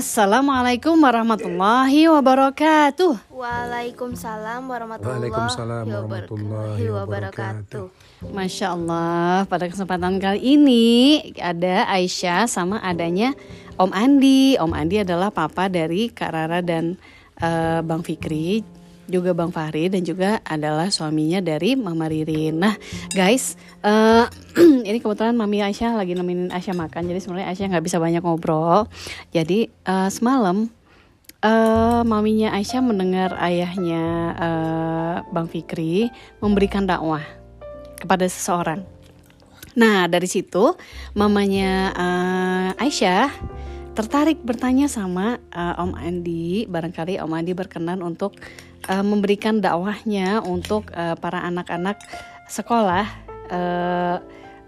Assalamualaikum warahmatullahi wabarakatuh. Waalaikumsalam warahmatullahi, Waalaikumsalam wabarakatuh. warahmatullahi wabarakatuh. Masya Allah, pada kesempatan kali ini ada Aisyah sama adanya Om Andi. Om Andi adalah papa dari Kak Rara dan eh, Bang Fikri, juga Bang Fahri dan juga adalah suaminya dari Mama Ririn. Nah, guys, eh, ini kebetulan Mami Aisyah lagi nemenin Aisyah makan, jadi sebenarnya Aisyah nggak bisa banyak ngobrol. Jadi eh, semalam eh, maminya Aisyah mendengar ayahnya eh, Bang Fikri memberikan dakwah kepada seseorang. Nah dari situ mamanya eh, Aisyah tertarik bertanya sama eh, Om Andi. Barangkali Om Andi berkenan untuk eh, memberikan dakwahnya untuk eh, para anak-anak sekolah eh,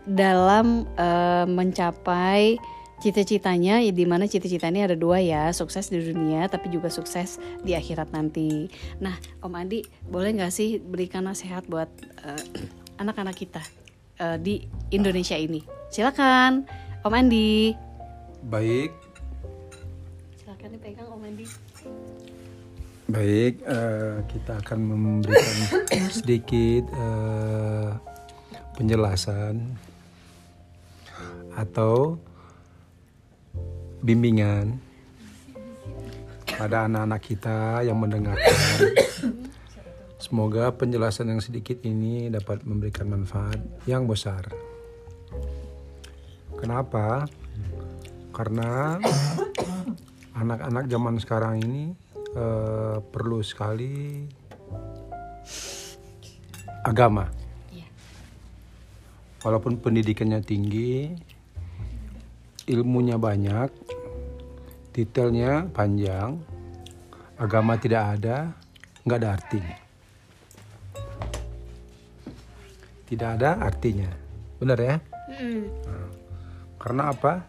dalam eh, mencapai cita-citanya ya di mana cita-citanya ada dua ya sukses di dunia tapi juga sukses di akhirat nanti. Nah Om Andi boleh nggak sih berikan nasihat buat eh, anak-anak kita eh, di Indonesia ini? Silakan Om Andi. Baik, Silakan dipegang Om Andi. Baik. eh, kita akan memberikan sedikit eh, penjelasan atau bimbingan pada anak-anak kita yang mendengarkan. Semoga penjelasan yang sedikit ini dapat memberikan manfaat yang besar. Kenapa? Karena anak-anak zaman sekarang ini eh, perlu sekali agama. Iya. Walaupun pendidikannya tinggi, ilmunya banyak, detailnya panjang, agama tidak ada, nggak ada artinya. Tidak ada artinya, benar ya? Mm-mm. Karena apa?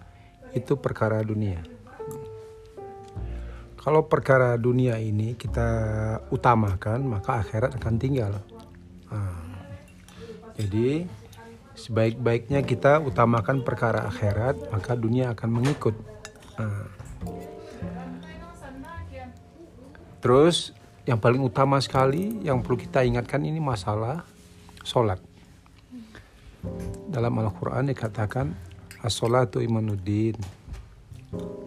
Itu perkara dunia. Kalau perkara dunia ini kita utamakan, maka akhirat akan tinggal. Nah, jadi sebaik-baiknya kita utamakan perkara akhirat, maka dunia akan mengikut. Nah. Terus yang paling utama sekali yang perlu kita ingatkan ini masalah sholat. Dalam Al-Quran dikatakan As-sholatu imanuddin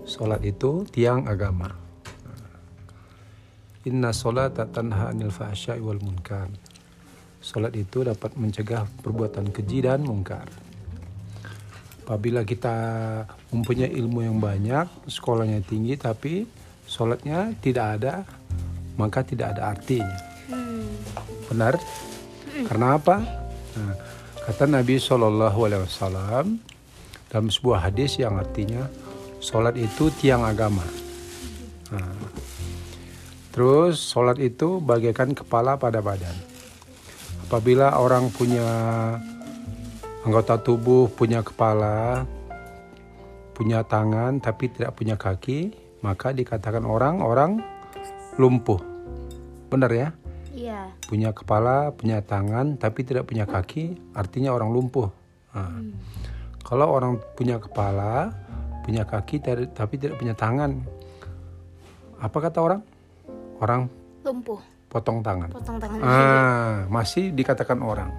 Sholat itu tiang agama Inna sholata tanha anil fahsyai wal munkar Sholat itu dapat mencegah perbuatan keji dan mungkar Apabila kita mempunyai ilmu yang banyak Sekolahnya tinggi tapi Sholatnya tidak ada Maka tidak ada artinya Hmm. Benar? Karena apa? Nah, kata Nabi Shallallahu Alaihi Wasallam dalam sebuah hadis yang artinya sholat itu tiang agama. Nah, terus sholat itu bagaikan kepala pada badan. Apabila orang punya anggota tubuh, punya kepala, punya tangan tapi tidak punya kaki, maka dikatakan orang-orang lumpuh. Benar ya? Iya. punya kepala, punya tangan, tapi tidak punya kaki, artinya orang lumpuh. Nah, Kalau orang punya kepala, punya kaki, tapi tidak punya tangan, apa kata orang? Orang Lumpuh. potong tangan. Potong tangan. Ah, masih dikatakan orang.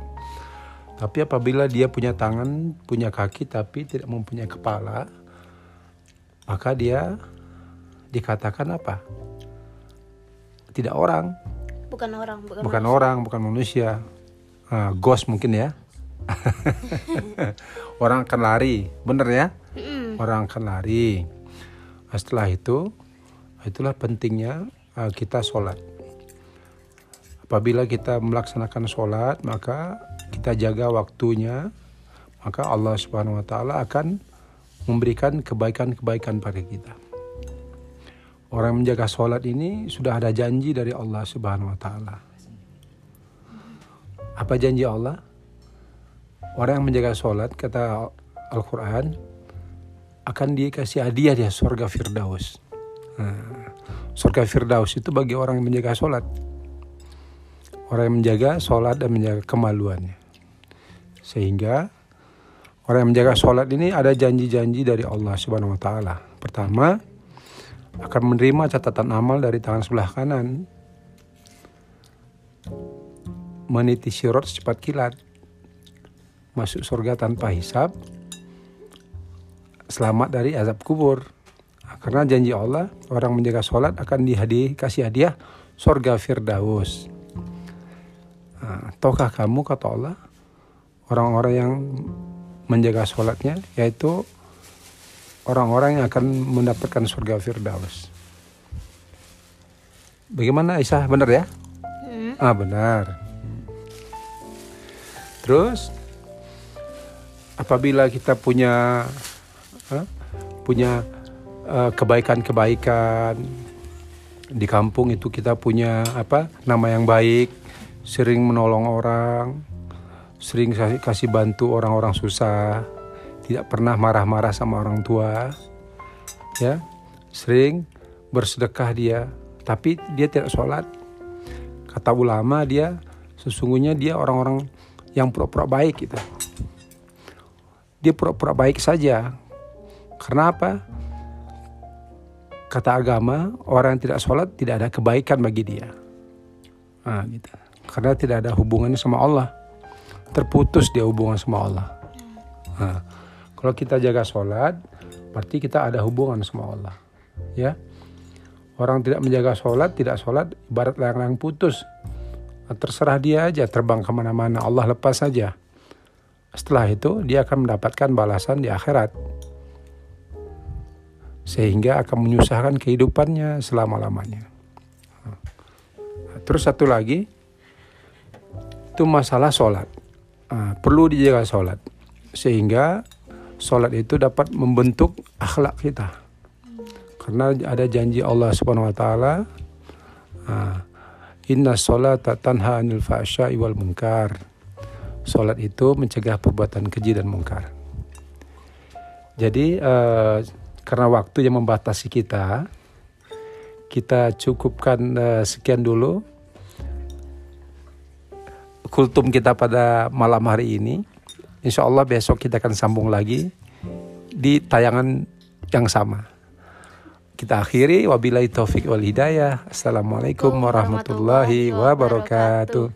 Tapi apabila dia punya tangan, punya kaki, tapi tidak mempunyai kepala, maka dia dikatakan apa? Tidak orang. Bukan orang. Bukan. bukan orang, bukan manusia. Ah, ghost mungkin ya. orang akan lari, bener ya? Orang akan lari. Nah, setelah itu, itulah pentingnya kita sholat. Apabila kita melaksanakan sholat, maka kita jaga waktunya, maka Allah Subhanahu Wa Taala akan memberikan kebaikan-kebaikan pada kita. Orang yang menjaga sholat ini sudah ada janji dari Allah Subhanahu Wa Taala. Apa janji Allah? Orang yang menjaga sholat kata Al-Quran akan dikasih hadiah dia surga Firdaus. Nah, surga Firdaus itu bagi orang yang menjaga sholat. Orang yang menjaga sholat dan menjaga kemaluannya. Sehingga orang yang menjaga sholat ini ada janji-janji dari Allah Subhanahu Wa Taala. Pertama, akan menerima catatan amal dari tangan sebelah kanan. Meniti sirot secepat kilat. Masuk surga tanpa hisap. Selamat dari azab kubur. Karena janji Allah, orang menjaga sholat akan dihadiah, kasih hadiah surga Firdaus. Nah, tahukah kamu kata Allah, orang-orang yang menjaga sholatnya, yaitu orang-orang yang akan mendapatkan surga Firdaus. Bagaimana Aisyah? Benar ya? Hmm. Ah benar. Terus apabila kita punya ah, punya kebaikan-kebaikan di kampung itu kita punya apa nama yang baik, sering menolong orang, sering kasih- bantu orang-orang susah, tidak pernah marah-marah sama orang tua, ya, sering bersedekah dia, tapi dia tidak sholat. Kata ulama dia sesungguhnya dia orang-orang yang pura-pura baik gitu. Dia pura-pura baik saja. Karena apa? Kata agama, orang yang tidak sholat tidak ada kebaikan bagi dia. Nah, gitu. Karena tidak ada hubungannya sama Allah. Terputus dia hubungan sama Allah. Nah, kalau kita jaga sholat, berarti kita ada hubungan sama Allah. Ya, orang tidak menjaga sholat, tidak sholat, ibarat layang-layang putus. Nah, terserah dia aja terbang ke mana-mana, Allah lepas saja. Setelah itu dia akan mendapatkan balasan di akhirat. Sehingga akan menyusahkan kehidupannya selama-lamanya. Terus satu lagi, itu masalah sholat. Nah, perlu dijaga sholat. Sehingga sholat itu dapat membentuk akhlak kita. Karena ada janji Allah Subhanahu wa taala, ah, Inna sholata tanha anil fahsya'i wal munkar. Sholat itu mencegah perbuatan keji dan mungkar. Jadi eh, karena waktu yang membatasi kita, kita cukupkan uh, sekian dulu kultum kita pada malam hari ini. Insya Allah besok kita akan sambung lagi di tayangan yang sama. Kita akhiri wabillahi taufik wal hidayah. Assalamualaikum warahmatullahi wabarakatuh.